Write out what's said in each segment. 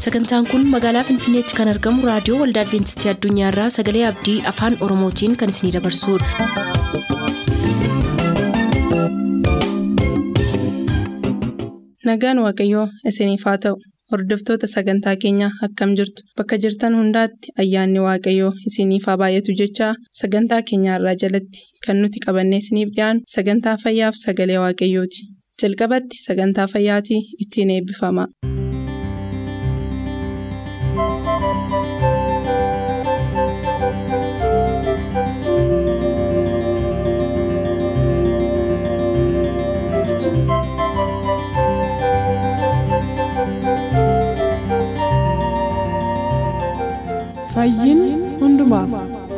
Sagantaan kun magaalaa Finfinneetti kan argamu raadiyoo waldaa Adwiintistii Addunyaarraa Sagalee Abdii Afaan Oromootiin kan isinidabarsudha. Nagaan Waaqayyoo isiniif haa ta'u. Hordoftoota sagantaa keenyaa akkam jirtu bakka jirtan hundaatti ayyaanni waaqayyoo isiniif haa baay'atu jechaa sagantaa keenyarraa jalatti kan nuti qabannee isiniif dhiyaanu sagantaa fayyaaf sagalee waaqayyooti. Jalqabatti sagantaa fayyaatii ittiin eebbifama. Hundumaaf.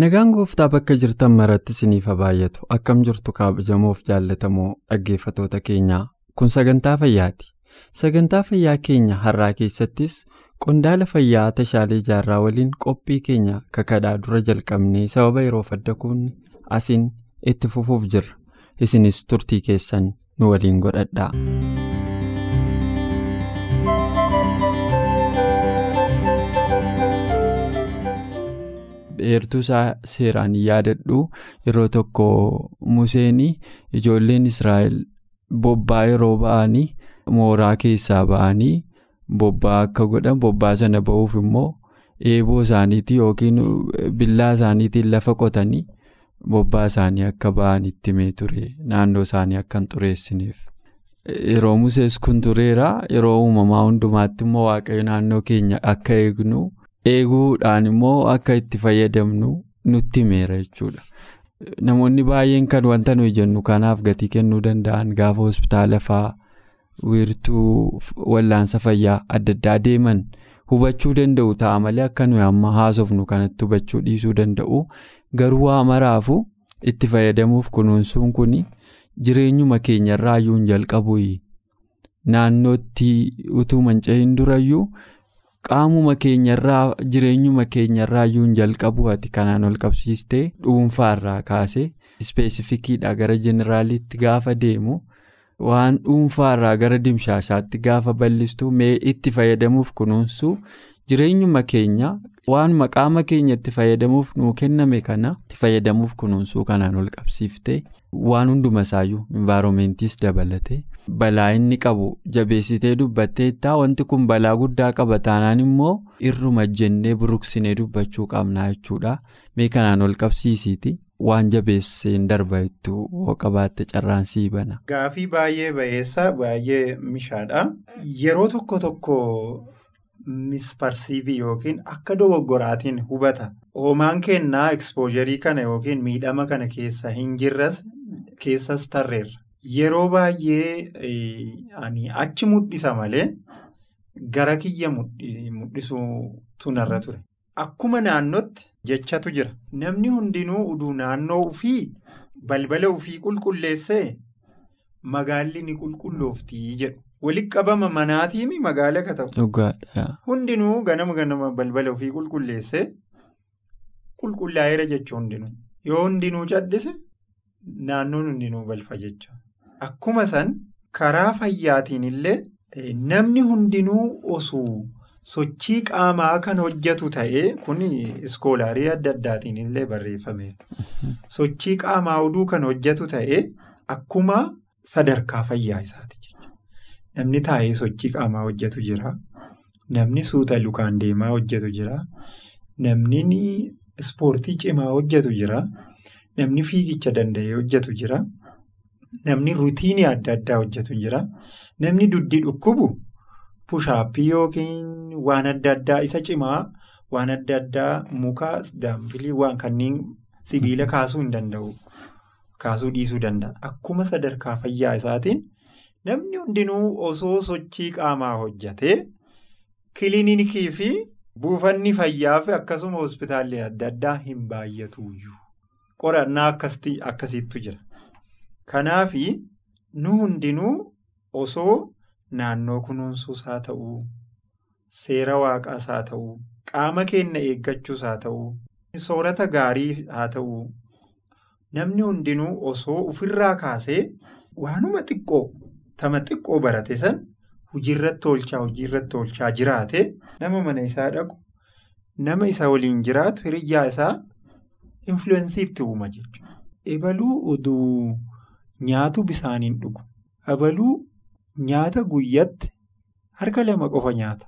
Nagaan gooftaa bakka jirtan maratti isiniif haa baay'atu akkam jirtu kabajamoof jaallatamoo dhaggeeffatoota keenyaa kun sagantaa fayyaati. Sagantaa fayyaa keenya har'aa keessattis qondaala fayyaa tashaalee jaarraa waliin qophii keenya kakadhaa dura jalqabnee sababa yeroof adda kuunne asiin itti fufuuf jirra. Isinis turtii keessan nu waliin godhadhaa. Dheertuu seeraan yaadadhu yeroo tokko Museen ijoolleen Israa'el bobbaa yeroo ba'anii. mooraa keessaa ba'anii bobbaa akka godhan bobbaa sana ba'uuf immoo eeboo isaaniitii yookiin billaa isaaniitiin lafa qotanii bobbaa isaanii akka ba'an itti himee ture naannoo isaanii akka hin xureessineef. Yeroo musees kun tureera yeroo uumamaa hundumaatti immoo waaqayyo naannoo keenya akka eegnu eeguudhaan immoo akka itti fayyadamnu nutti himeera jechuudha. Namoonni baay'een kan wanta nuyi jennu kanaaf gatii kennuu danda'an gaafa hospitaala fa'aa. Wiirtuu wallaansa fayyaa adda addaa deeman. Hubachuu danda'u ta'a malee akka nuyi amma haasofnu kanatti hubachuu dhiisuu danda'u. Garuu waa maraafu itti fayyadamuuf kunuunsuun kun jireenyuma keenyarraa iyyuu hin jalqabu naannootti utuu manca'in durayyuu qaamuma keenyarraa jireenyuma keenyarraa iyyuu hin jalqabu ati kanaan ol qabsiistee dhuunfaarraa kaasee ispeesifikiidha gara jeneraaliitti gaafa deemu. Waan dhuunfaarraa gara dimshaashaatti gaafa bal'istu mee itti fayyadamuuf kunuunsu jireenyuma keenya waan maqaama keenya itti fayyadamuuf nuu kenname kana itti fayyadamuuf kunuunsuu kanaan ol qabsiiftee waan hunduma isaayyuu envaaroomentis dabalate balaa inni qabu jabeessitee dubbatteettaa wanti kun balaa guddaa qaba taanaan immoo irruma jennee buruqsinee dubbachuu qabnaa jechuudha mee kanaan ol qabsiisiiti. Waan jabeesseen darba itti qabaatte carraan sii bana. Gaafii baay'ee ba'eessa baay'ee mishaadha. Yeroo tokko tokko misparsiivii yookiin akka dogoggoraatiin hubata. Hoomaan kennaa ekspoojarii kana yookiin miidhama kana keessa hin jirres keessas tarreerra. Yeroo baay'ee achi mudhisa malee gara kiyya mudhisuutu narra ture. Akkuma naannootti jechatu jira. Namni hundinuu uduu naannoo ufii balbala ufii qulqulleessee magaalli ni qulqullooftii jedhu. Walitti qabama manaatiin magaala ka ta'u. Hundinuu ganama ganama balbala ufii qulqulleessee qulqullaa'eera jechuu hundinuu. Yoo hundinuu caddise naannoon hundinuu balfa jecha. Akkuma san karaa fayyaatiin illee namni hundinuu osoo. Sochii qaamaa kan hojjetu ta'ee kun iskoolaarii adda addaatiin illee barreeffame. Sochii qaamaa oduu kan hojjetu ta'ee akkuma sadarkaa fayyaa isaati jechuudha. Namni taa'ee sochii qaamaa hojjetu jira. Namni suuta lukaan deemaa hojjetu jira. Namni ispoortii cimaa hojjetu jira. Namni fiigicha danda'ee hojjetu jira. Namni ruutiinii adda addaa hojjetu jira. Namni duddi dhukkubu. Pushaappii yookiin waan adda addaa isa cimaa waan adda addaa muka daambilii waan kanneen sibiila kaasuu hin danda'u. Kaasuu dhiisuu danda'a. Akkuma sadarkaa fayyaa isaatiin namni hundinuu osoo sochii qaamaa hojjatee kiliinikii fi buufanni fayyaa fi akkasuma hospitaalli adda addaa hin baay'atuuyyuu. Qorannaa akkasiitu jira. Kanaaf nu hundinuu osoo naannoo kunuunsuus haa ta'uu seera waaqaas haa ta'uu qaama keenya eeggachuus haa ta'uu soorata gaarii haa ta'uu namni hundinuu osoo ofirraa kaasee waanuma xiqqoo tama xiqqoo barate san hojiirratti oolchaa hojiirratti oolchaa jiraate nama mana isaa dhaqu nama isa waliin jiraatu hiriyyaa isaa influensiitti uuma jechuudha. Ebaluu oduu nyaatu bisaaniin dhugu. Ebaluu nyaata guyyatti harka lama qofa nyaata.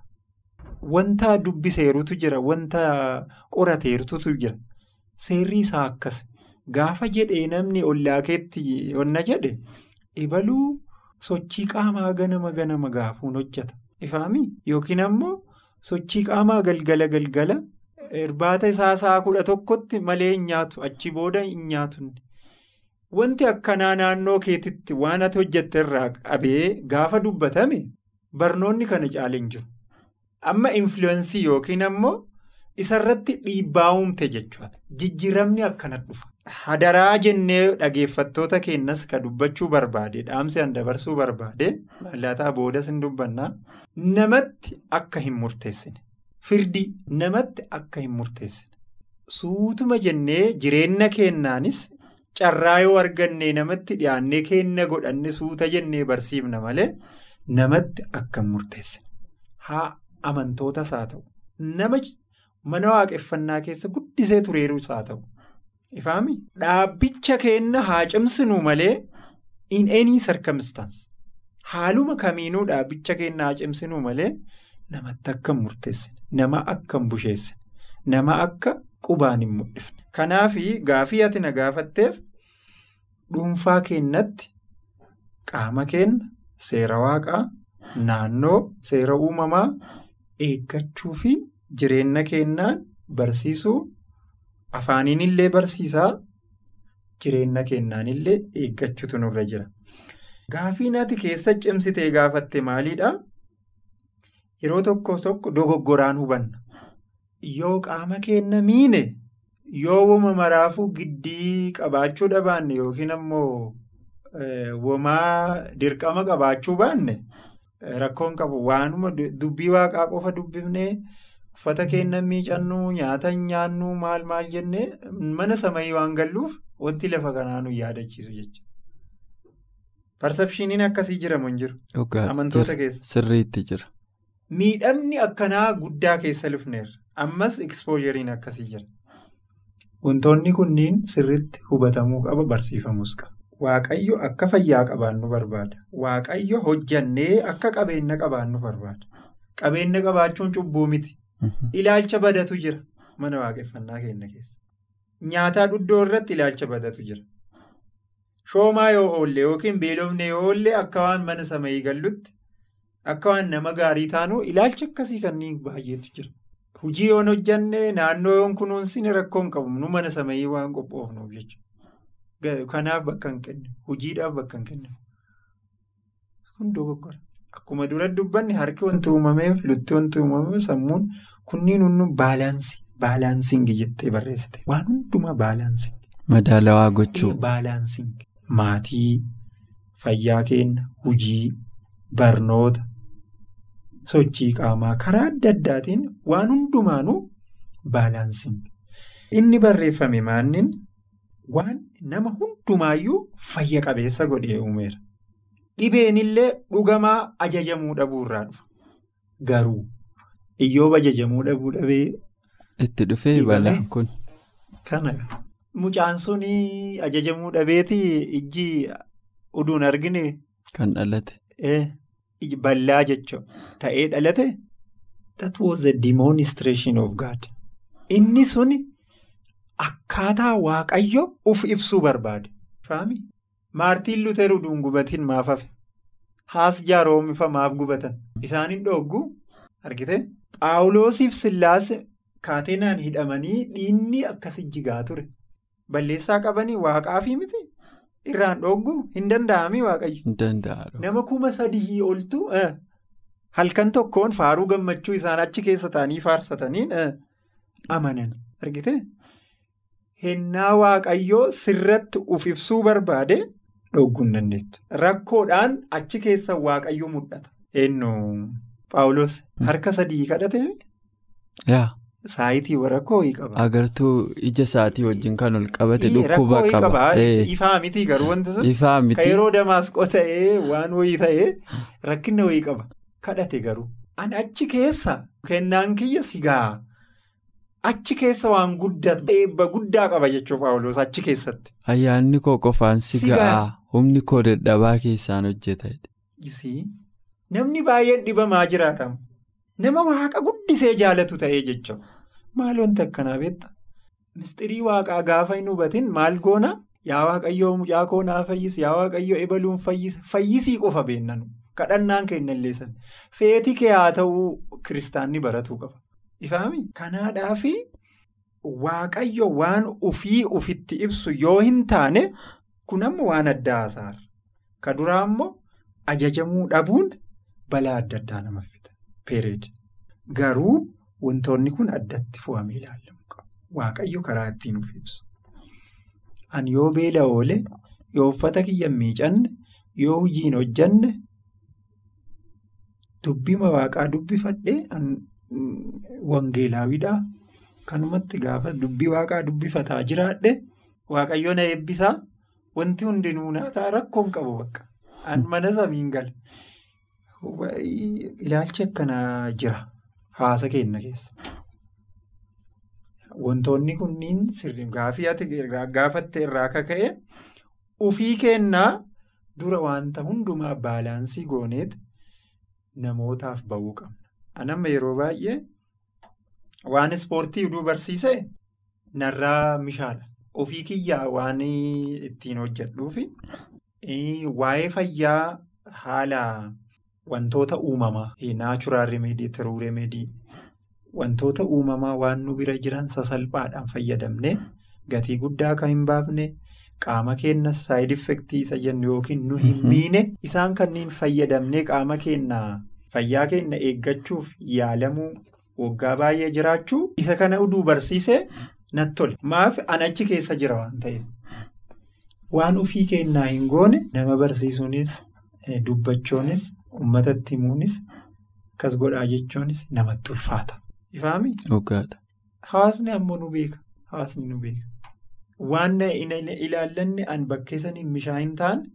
Wanta dubbiseerutu jira. Wanta qorateerutu jira. Seerri isaa akkas. Gaafa jedhee namni ollaakeetti onna jedhe ebaluu sochii qaamaa ganama ganama gaafuun hojjeta. Ifaami yookiin ammoo sochii qaamaa galgala galgala irbaata isaa sa'a kudha tokkotti malee hin nyaatu achi booda hin nyaatu. Wanti akkanaa naannoo keetitti waan ati hojjette irraa qabee gaafa dubbatame barnoonni kana caale hin jiru. Amma influensii yookiin ammoo isarratti dhiibbaa uumte jechuudha. Jijjiiramni akkana dhufa. Hadaraa jennee dhageeffattoota keenyas ka dubbachuu barbaade dhaamsi an dabarsuu barbaade mallataa boodas hin dubbannaa namatti akka hin murteessine firdii namatti akka hin murteessine suutuma jennee jireenya keennaanis carraa yoo arganne namatti dhiyaannee keenna godhanne suuta jennee barsiifna malee namatti akka hin murteessine haa amantootas haa ta'u. Nama mana waaqeffannaa keessa guddisee tureerus haa ta'u. Ifaami dhaabbicha keenna haa cimsinu malee in any circumstance. Haaluma kamiinuu dhaabbicha keenna haa cimsinu malee namatti akka hin murteessine nama akka hin busheessine nama akka qubaan hin mul'ifne. Kanaaf gaafii ati na gaafatteef dhuunfaa keenyatti qaama keenya seera waaqaa naannoo seera uumamaa eeggachuu fi jireenya keenyaan barsiisuu. Afaaniin illee barsiisaa jireenya keenyaan illee eeggachuutu nurra jira. Gaafiin ati keessa cimsitee gaafatte maalidhaa? Yeroo tokko tokko dogoggoraan hubanna. Yoo qaama keenya miine yoo wama maraafuu giddii qabaachuu dhabaanne yookiin ammoo wamaa dirqama qabaachuu baanne rakkoon qabu waanuma dubbii waaqaa qofa dubbifnee. Uffata keenya miicannuu nyaata hin nyaannuu maal maal jennee mana samayii waan galluuf wanti lafa kanaa nu yaadachiisu jechuudha. Persepshiniin akkasii jiramu hin jiru. Amantoota keessa. Sirriitti jira. Miidhamni akkanaa guddaa keessa lufneerra. Ammas ekspoojeriin akkasii jira. Wantoonni kunniin sirriitti hubatamuu qaba barsiifamus qaba. Waaqayyo akka fayyaa qabaannu barbaada. Waaqayyo hojjannee akka qabeenya qabaannu barbaada. Qabeenya qabaachuun cubbuu miti. Ilaalcha badatu jira mana waaqeffannaa keenya keessa. Nyaataa dhuddoo irratti ilaalcha badatu jira. Shoomaa yoo oolle yookiin beelofne yoo oolle akka waan mana samayii gallutti akka waan nama gaarii taanu ilaalcha akkasii kanneen baay'eetu jira. Hujii yoon hojjanne naannoo yoon kunuunsine rakkoo hin qabu nu mana samayii waan qophoofnuuf jechuudha. Kanaaf bakka hin kennu. Hojiidhaaf bakka hin kennu. Kun dogoggora. Akkuma dura dubbanne harki wanti uumameef lutti wanti uumameef sammuun kunniin hundu baalaansii baalaansiingi jettee barreessite waan hundumaa baalaansiingi. Madaalawaa gochuu. Baalaansiingi maatii fayyaa keenya hujii barnoota sochii qaamaa karaa adda addaatiin waan hundumaanuu baalaansiingi. Inni barreeffame maannin waan nama hundumaayyuu fayya qabeessa godhee uumeera. Dhibeen illee dhugamaa ajajamuu dhabuu irraa dhufa. Garuu iyyooba ajajamuu dhabuu dhabee. Itti dhufee balaan kun. Kana mucaan sun ajajamuu dhabeeti ijji uduun argine. Kan dhalate. Bal'aa jechuun ta'ee dhalate. That was the demonstration of God. Inni sun akkaataa waaqayyo uf ibsuu barbaade. Faami. Maartiin Luuter uduun gubatiin maaf hafe? Haas jaaroomifa maaf gubatan? Isaanin dhogguu argite? Phaawulosiif Sillaas kaateenaan hidhamanii dhiinni akkasi jigaa ture. Balleessaa qabanii waaqaafi miti? Irraan dhogguu hin danda'amii waaqayyo? Nama kuma sadii oltu halkan tokkoon faaruu gammachuu isaan achi keessa taa'anii faarsataniin amanan argite? Hennaa waaqayyoo sirratti uf ibsuu barbaade. Dhogguu hin dandeettu. Rakkoodhaan achi keessa waaqayyo mul'ata. eenyu Paawulos harka sadii kadhatee saayitii rakkoo wayii qaba. agartuu ija isaatii wajjin kan ol qabate dhukkuba qaba. Ifaa miti garuu wanti sun. Ifaa miti. yeroo damaasqoo ta'ee waan wayii ta'ee rakkina wayii qaba. Kadhate garuu. Ani achi keessa kennaan kiyya sigaa. Achi keessa waan guddatu eebba guddaa qaba jechuudha Paawulos achi keessatti. Ayyaanni koo qofaan si Si ga'a. ga'a. Humni koo dadhabaa keessaan hojjeta. Namni baay'een dhibamaa jiraatamu. Nama waaqa guddisee jaalatu ta'ee jechuudha. Maal wanti akkanaa beektaa? Mistirii waaqaa gaafa hin hubatin maal goona? Yaa waaqayyoo mucaa koo naa fayyisi. Yaa waaqayyoo ebaluun fayyisi. Fayyisii qofa beennanu. Kadhannaan keenya illeessan. Feetii kee haa ta'uu kiristaanni baratuu qaba. Ifaami? Kanaadhaafi waaqayyo waan ufii ufitti ibsu yoo hin taane kun ammoo waan adda haasaara. Ka duraa immoo ajajamuu dhabuun balaa adda addaa nama fida. Peereed. Garuu wantoonni kun addatti fo'amee ilaalamuu qabu. Waaqayyo karaa ittiin uf ibsu. Ani yoo beela oole, yoo uffata kiyya miicanne, yoo hojii hin hojjanne, dubbima waaqaa dubbifadhee wangeelaawidhaa. Kanumatti gaafa dubbii waaqaa dubbifataa jiraadhe waaqayyo na eebbisaa wanti hundinuu naataa rakkoon qabu bakka. An mana samiin gala. Ilaalchi akkanaa jira hawaasa keenya keessa. Wantoonni kunniin sirrii gaafii ati gaafatte irraa akka ka'e ufii kennaa dura wanta hundumaa baalaansii gooneet namootaaf ba'uu qabna. Anamma yeroo baay'ee waan ispoortii uduu barsiise narraa mishaala. Ofii kiyyaa waan ittiin hojjedhuufi waa'ee fayyaa haala wantoota uumamaa naachuraal remedii tiruu remedii wantoota uumamaa waan nu bira jiran sasalphaadhaan fayyadamne gatii guddaa kan hin baafne qaama keenya saayid effektii isa jennu yookiin nu hin miine isaan kanneen fayyadamne qaama keenya fayyaa keenya eeggachuuf yaalamuu waggaa baay'ee jiraachuu isa kana uduu barsiise natti tole maaf an achi keessa jira waan ta'eef. Waan ofii kennaa hin goone nama barsiisuunis dubbachuunis uummatatti himuunis akkas godhaa jechuunis namatti ulfaata. Ifaami? Dhugaadha. Hawaasni ammoo nu beeka. Hawaasni nu beeka. Waan ilaallanne an bakkeessanii mishaa hin taane.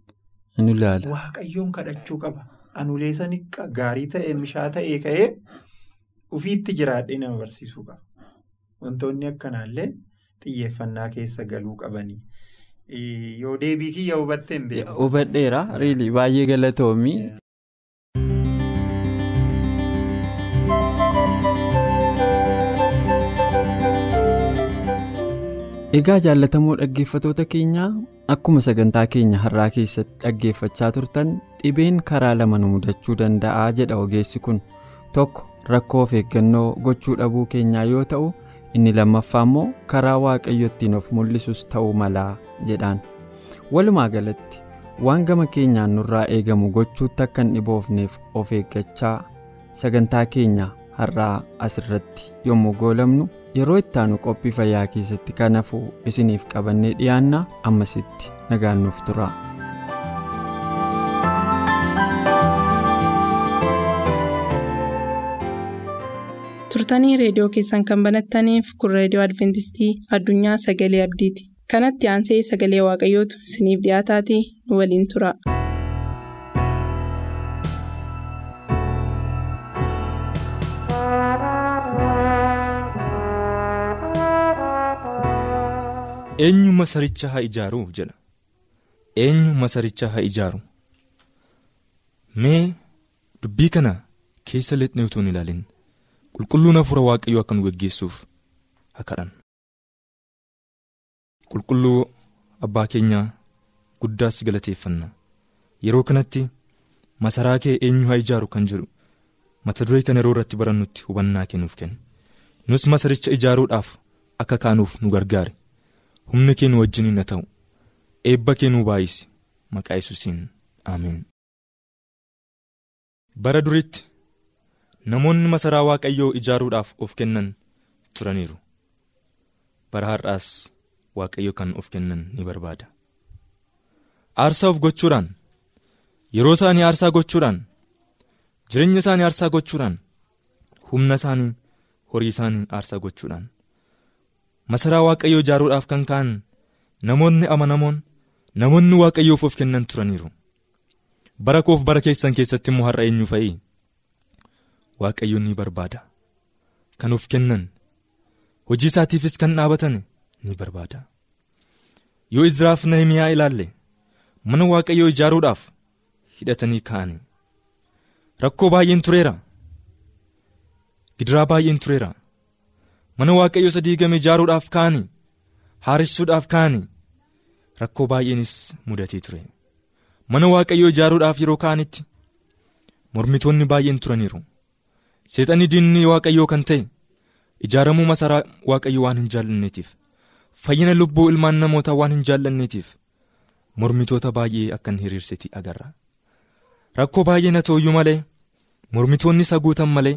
Inni ilaala. Waaqayyoon kadhachuu qaba. Anuleessanii gaarii ta'e mishaa ta'e ka'ee ofiitti jiraadhee nama barsiisuu qaba. Wantoonni akkanaallee xiyyeeffannaa keessa galuu qabanii. Yoo deebii kiyya hubattee hin beeku. Hubadheera. Baay'ee galatoomii. Egaa jaallatamoo dhaggeeffatoota keenyaa akkuma sagantaa keenya har'aa keessatti dhaggeeffachaa turtan dhibeen karaa lama nu mudachuu danda'a jedha ogeessi kun. Tokko rakkoo of eeggannoo gochuu dhabuu keenyaa yoo ta'u inni lammaffaa immoo karaa waaqayyo ittiin of mul'isus ta'uu malaa jedhaan. Walumaa galatti waan gama keenyaan nurraa eegamu gochuutti akka hin dhiboofneef of eeggachaa sagantaa keenya har'aa asirratti yommuu goolabnu yeroo itti aanu qophii fayyaa keessatti kan hafu isiniif qabannee dhiyaanna ammasitti nagaan nuuf tura. turtanii reediyoo keessan kan banattaniif kun reediyoo adventistii addunyaa sagalee abdiiti kanatti aansee sagalee waaqayyootu isiniif dhiyaataatii nu waliin tura. Eenyu masaricha haa ijaaru jedha. Eenyu masaricha haa ijaaru mee dubbii kana keessa lixnee utuu hin ilaalin. Qulqulluun hafuura waaqayyoo akka nu geggeessuuf haa kadhannu qulqulluu abbaa keenyaa guddaas galateeffanna yeroo kanatti masaraa kee eenyu haa ijaaru kan jedhu mata duree kana yeroo irratti barannutti hubannaa kennuuf kenna. Nus masaricha ijaaruudhaaf akka kaanuuf nu gargaare. Humna kee nu wajjiniin haa ta'u eebba kee nu baay'isi. Maqaa yesuusiin. Ameen. bara duritti namoonni masaraa waaqayyoo ijaaruudhaaf of kennan turaniiru. Bara har'aas waaqayyo kan of kennan ni barbaada. Aarsaa of gochuudhaan yeroo isaanii aarsaa gochuudhaan jireenya isaanii aarsaa gochuudhaan humna isaanii horii isaanii aarsaa gochuudhaan masaraa waaqayyoo ijaaruudhaaf kan ka'an namoonni amanamoon namoonni waaqayyoof of kennan turaniiru. Bara koof bara keessan keessatti immoo har'a eenyu fa'i waaqayyoon ni barbaada. Kan of kennan hojii isaatiifis kan dhaabatan ni barbaada. Yoo izraaf nahimiyaa ilaalle mana waaqayyoo ijaaruudhaaf hidhatanii ka'anii rakkoo baay'een tureera. Gidiraa baay'een tureera mana waaqayyoo isa diigame ijaaruudhaaf ka'anii? Haaressuudhaaf ka'anii? Rakkoo baay'eenis mudatee ture. Mana waaqayyoo ijaaruudhaaf yeroo ka'anitti? Mormitoonni baay'een turaniiru. Seexanni diinni waaqayyoo kan ta'e ijaaramuu masaraa waaqayyoo waan hin jaallanneetiif. Fayyina lubbuu ilmaan namootaa waan hin jaallanneetiif. Mormitoota baay'ee akka hin hiriirsiti agarra. Rakkoo baay'een haa ta'uyyuu malee mormitoonni isa guutan malee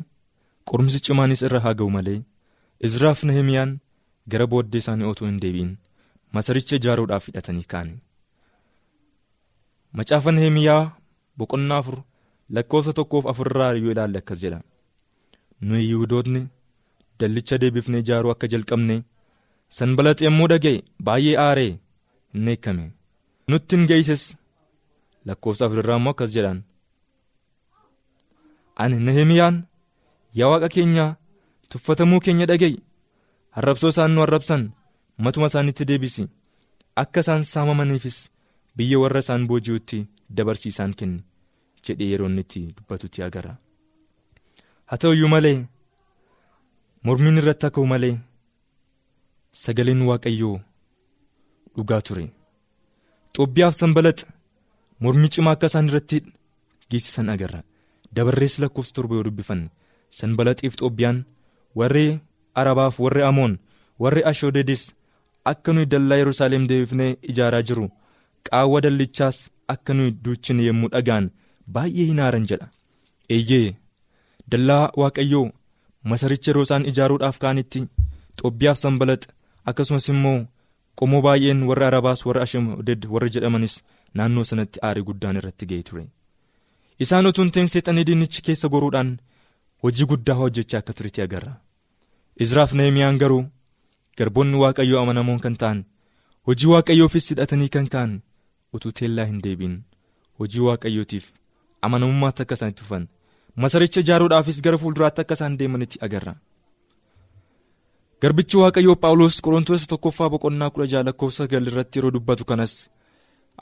qorumsi cimaanis irra haa ga'u malee izraaf nahimiyaan gara booddee isaanii otoo hin deebi'in masaricha ijaaruudhaaf hidhatanii ka'ani. macaafa nahimiyaa boqonnaa afur lakkoofsa tokkoof afurraa yoo ilaalle akkas jedha. Nuyi yihudoonni dallicha deebifnee ijaaruu akka jalqabne sanbalaaxi yommuu dhaga'e baay'ee aaree hin eekkame nutti hin geesses lakkoofsa afurraa immoo akkas jedhaan ani nahimiyaan yaa waaqa keenya tuffatamuu keenya dhaga'i arrabsoo isaan nu arrabsan matuma isaanitti deebisi. Akka isaan saamamaniifis biyya warra isaan booji'utti dabarsiisaan kenni jedhee yeroo inni itti dubbatutti agarra. Haa ta'uyyuu malee mormiin irratti akka malee sagaleen waaqayyoo dhugaa ture. Xoobbiyaaf sanbalaxa mormii cimaa akka isaan irratti geessisan agarra. Dabarrees lakkoofsa torba yoo dubbifanne sanbalaxiif xoobbiyaan warri arabaaf warri amoon warri ashoodedis akka nuyi dallaa yerusaalem deebifnee ijaaraa jiru qaawwa dallichaas akka nuyi duuchine yommuu dhagaan baay'ee hin aaran jedha. Eeyyee dallaa waaqayyoo masaricha yeroo isaan ijaaruudhaaf ka'anitti xoobbiyaaf sanbalaxa akkasumas immoo qomoo baay'een warri arabaas warri ashooded warri jedhamanis naannoo sanatti aarii guddaan irratti ga'ee ture. Isaan utuu hin ta'in seexanii diinichi keessa goruudhaan hojii guddaa hojjechaa akka turetti agarra. Izraaf nahimiyaan garuu garboonni waaqayyoo amanamoon kan ta'an hojii waaqayyoofis hidhatanii kan ka'an utuu teellaa hin deebiin. Hojii waaqayyootiif amanamummaatti akka isaan tufan masaricha ijaaruudhaafis gara fuulduraatti akka isaan deemanitti agarra. garbichi waaqayyoo phaawulos qorontoota tokkoffaa boqonnaa kudha jaha lakkoofsa sagal irratti yeroo dubbatu kanas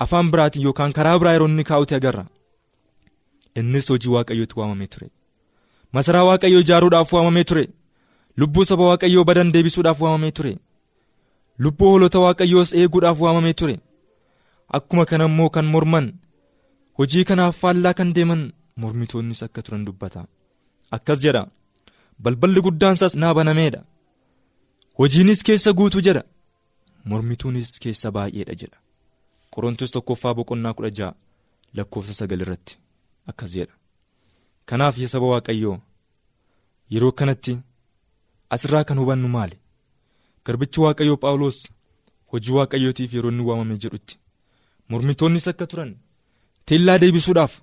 afaan biraatiin yookaan karaa biraa yeroo inni kaa'uti agarra. Innis hojii waaqayyootti waamamee ture masaraa waaqayyoo ijaaruudhaaf waamamee ture. Lubbuu saba waaqayyoo badan deebisuudhaaf waamamee ture. Lubbuu hoolota waaqayyoos eeguudhaaf waamamee ture. Akkuma kana immoo kan morman hojii kanaaf faallaa kan deeman mormitoonnis akka turan dubbata. Akkas jedha balballi guddaansaas naa banameedha hojiinis keessa guutuu jedha mormituunis keessa baay'eedha jedha. Qorontos tokkoffaa boqonnaa kudha ja'a lakkoofsa sagal irratti. Akkas jedha kanaaf yaa saba waaqayyoo yeroo kanatti asirraa kan hubannu maali? Garbichi waaqayyoo phaawulos hojii waaqayyootiif yeroo inni waamame jedhutti. Mormitoonnis akka turan teellaa deebisuudhaaf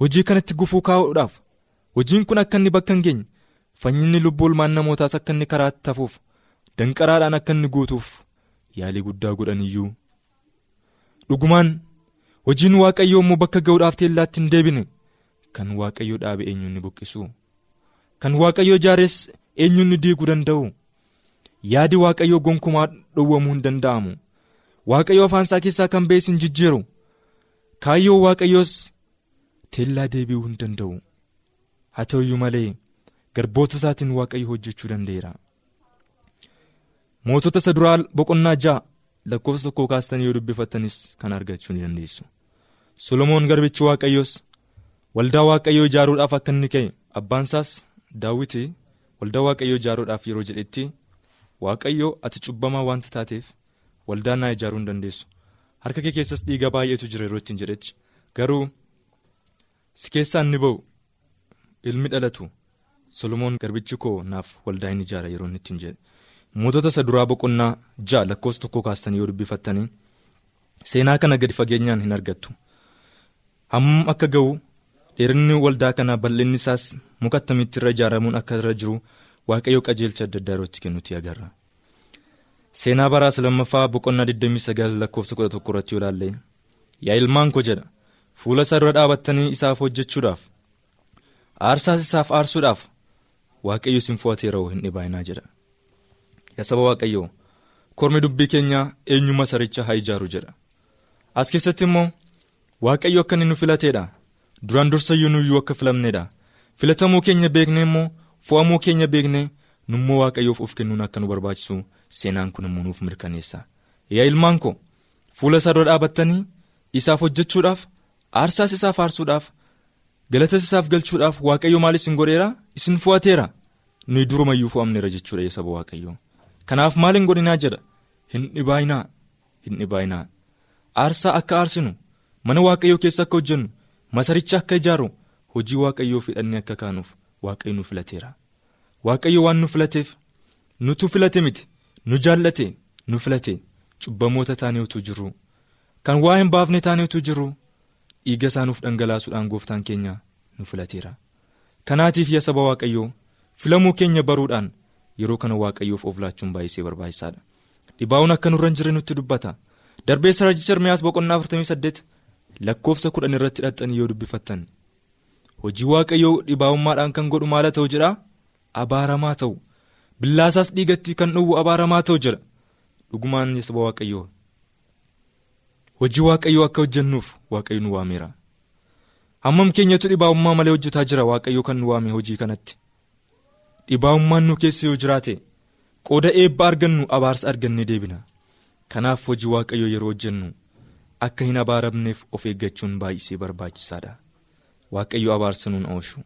hojii kanatti gufuu kaa'uudhaaf hojiin kun akka inni bakka hin geenye fayyinni lubbuu ilmaan namootaas akka inni karaatti tafuuf danqaraadhaan akka inni guutuuf yaalii guddaa godhan iyyuu. Dhugumaan hojiin waaqayyoo immoo bakka ga'uudhaaf teellaatti hin deebine kan waaqayyoo dhaabe eenyuun buqqisu kan waaqayyoo ijaares eenyuun diiguu danda'u yaadi waaqayyoo gonkumaa dhowwamuu hin danda'amu. Waaqayyoo afaan isaa keessaa kan ba'es hin jijjiiru. Kaayyoo waaqayyoos teellaa deebi'uu hin danda'u. Haa ta'uyyuu malee garboota isaatiin waaqayyo hojjechuu danda'eera. mootota isa duraa boqonnaa ja'a lakkoofsa tokkoo kaastanii yoo dubbifattanis kan argachuu ni dandeessu. Solomoon garbichi waaqayyoos waldaa waaqayyoo ijaaruudhaaf akka inni ka'e abbaan isaas daawwiti waldaa waaqayyoo ijaaruudhaaf yeroo jedhetti waaqayyoo ati cubbamaa wanta taateef waldaa naa ijaaruu hin dandeessu. Harka kee keessas dhiiga baay'eetu jira yeroo ittiin jedhetti. Garuu si keessaa inni ba'u ilmi dhalatu solomoon garbichi koo naaf waldaa hin ijaara yeroo inni ittiin jedhe. mootota isa duraa boqonnaa ja'a lakkoofsa tokko kaastanii yoo dubbifattanii seenaa kana gadi fageenyaan hin argattu. Hammam akka ga'u dheerinni waldaa kanaa bal'inni isaas muka attamitti irra ijaaramuun akka irra jiru waaqayyo qajeelcha adda addaa yerootti kennutti agarra. seenaa baraas lammaffaa boqonnaa 29 lakkoofsa 11 irratti yoo ilaalle yaa ilmaan koo jedha fuula isaa dura dhaabattanii isaaf hojjechuudhaaf aarsaas isaaf aarsuudhaaf waaqayyo isin fo'ateera hin dhibaayinaa jedha. Yaa saba waaqayyoo kormi dubbii keenyaa eenyu masaricha haa ijaaru jedha. As keessatti immoo waaqayyo akka inni nu filateedha duraan dursayyuu nuyyuu akka filamneedha filatamuu keenya beeknee immoo fo'amuu keenya beeknee nummoo waaqayyoof of kennuun akka nu barbaachisu seenaan kun immoo nuuf mirkaneessa. Yaa ilmaan koo fuula isaa dura dhaabattanii isaaf hojjechuudhaaf aarsaas isaaf aarsuudhaaf galatas isaaf galchuudhaaf waaqayyo maal isin godheera isin fo'ateera nuyi durumayyuu fo'amneera jechuudha yaa saba waaqayyoo. Kanaaf maal hin godhinaa jedha? Hin dhibaayinaa hin dhibaayinaa aarsaa akka aarsinu mana waaqayyoo keessa akka hojjennu masaricha akka ijaaru hojii waaqayyoo fidhannee akka kaanuuf waaqayyo nu filateera. Waaqayyo waan nu filateef nutu filate miti nu jaallate nu filate. Cubbamoota taanee utuu jirru kan waa hin baafne taanee utuu jirru dhiiga isaa nuuf dhangalaasuudhaan gooftaan keenya nu filateera. Kanaatiif yaa saba waaqayyoo filamuu keenya baruudhaan yeroo kana waaqayyoof of laachuun baay'isee barbaachisaadha. Dhibaa'uun akka nurra hin jirre nutti dubbata. Darbeessa raajicha ermiyaas boqonnaa 48 lakkoofsa kudhan irratti hidhattanii yoo dubbifattan hojii waaqayyoo dhibaa'ummaadhaan kan godhu maala ta'u jedhaa? Abaaramaa ta'u. Billaasaas dhiigatti kan dhowwu abaaramaa ta'u jedha dhugumaan saba waaqayyoo. Hojii waaqayyoo akka hojjennuuf waaqayyo nu waameera. Hammam keenyatu dhibaa'ummaa malee hojjetaa jira? Waaqayyo kan nu waame hojii kanatti. Dhibaa'ummaan nu keessa yoo jiraate qooda eebba argannu abaarsa argannee deebina. Kanaaf hojii waaqayyoo yeroo hojjennu akka hin abaaramneef of eeggachuun baay'isee barbaachisaadha. Waaqayyo abaarsa nuun oolchu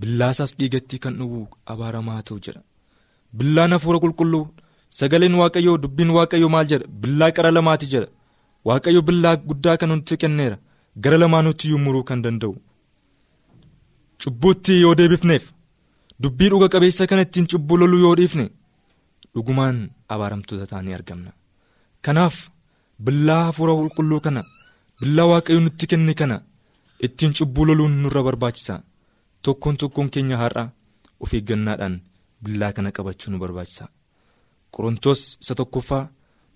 billaasaas dhiigatti kan dhowwu abaaramaa ta'u jedha. Billaan hafuura qulqulluu sagaleen waaqayyoo dubbiin waaqayyoo maal jedha? Billaa qara lamaati jedha. Waaqayyo billaa guddaa kan nutti kenneera. Gara lamaanutti muruu kan danda'u. Cubbuutti yoo deebifneef dubbii dhuga qabeessa kana ittiin cubbuu loluu yoo dhiifne dhugumaan abaaramtoota taanee argamna. Kanaaf billaa hafuura qulqulluu kana billaa waaqayyo nutti kenne kana ittiin cubbuu loluun nurra barbaachisa. Tokkoon tokkoon keenya har'a of eeggannaadhaan billaa kana qabachuu nu barbaachisa. Qorontoos isa tokkoffaa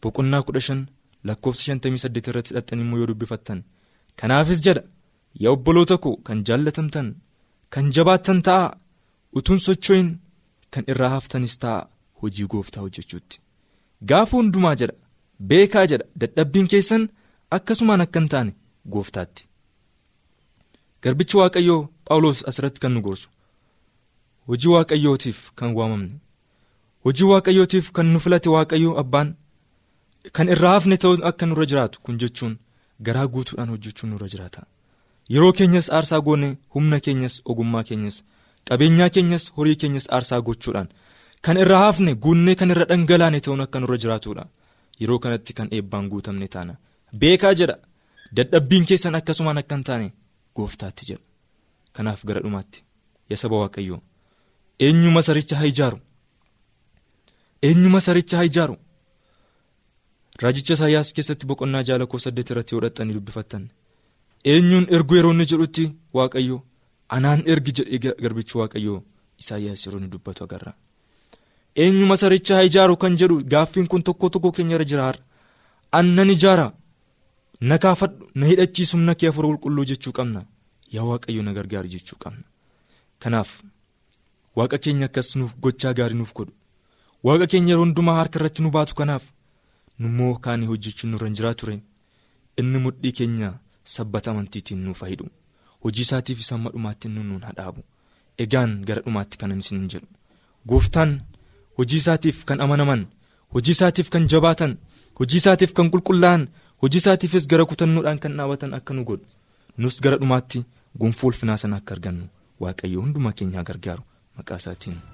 boqonnaa kudha shan lakkoofsa shantamii saddeet irratti hidhattanii immoo yoo dubbifattan. Kanaafis jedha yaa obboloota koo kan jaallatamtan kan jabaattan ta'a utuun socho'in kan irraa haftanis ta'a hojii gooftaa hojjechuutti. Gaafa hundumaa jedha beekaa jedha. Dadhabbiin keessan akkasumaan akka hin taane gooftaatti. Garbichi waaqayyoo phaawulos asirratti kan nu gorsu. Hojii waaqayyootiif kan waamamne. Hojii waaqayyootiif kan nu filate waaqayyoo abbaan. Kan irraa hafne ta'uu akka nurra jiraatu kun jechuun garaa guutuudhaan hojjechuun nurra jiraata. Yeroo keenyas aarsaa goone humna keenyas ogummaa keenyas qabeenyaa keenyas horii keenyas aarsaa gochuudhaan. Kan irraa hafne guunnee kan irra dhangalaane ta'uun akka nurra jiraatudha yeroo kanatti kan eebbaan guutamne taana. Beekaa jedha. Dadhabbiin keessan akkasumaan akka hin taane gooftaatti jedha. Kanaaf gara dhumaatti. Yaa saba waaqayyoo. Eenyu masaricha haa ijaaru? Eenyu masaricha haa ijaaru? Raajicha isaayyaas keessatti boqonnaa ja'a lakkoofsa saddeet irratti yoo hidhattanii dubbifattan. Eenyuun ergu yeroo inni jedhutti waaqayyo anaan ergi jedhee garbichi waaqayyoo isaayyaas yeroo inni dubbatu agarra eenyu masaricha haa ijaaru kan jedhu gaaffiin kun tokko tokko keenya irra jira annan ijaara. Na kaafadhu na hidhachiisu na kee hafuura qulqulluu jechuu qabna. Yaa waaqayyo na gargaaru jechuu qabna. Kanaaf waaqa keenya akkas nuuf gochaa gaarii nuuf godhu. Waaqa keenya yeroo hundumaa harka irratti nu baatu kanaaf nummoo kaanii hojjechuun nurra hin jiraa ture inni mudhii keenya sabbata amantiitiin nuuf hidhu hojii isaatiif isa amma dhumaatti inni nuun egaan gara dhumaatti kanan isin hin jedhu. Gooftaan hojii isaatiif kan amanaman hojii isaatiif kan jabaatan hojii isaatiif kan qulqullaa'an hojii isaatiifis gara kutannuudhaan kan dhaabatan akka nu godhu nus gara dhumaatti gonfoo ulfinaa sana akka argannu waaqayyo hundumaa keenyaa gargaaru maqaa isaatiin.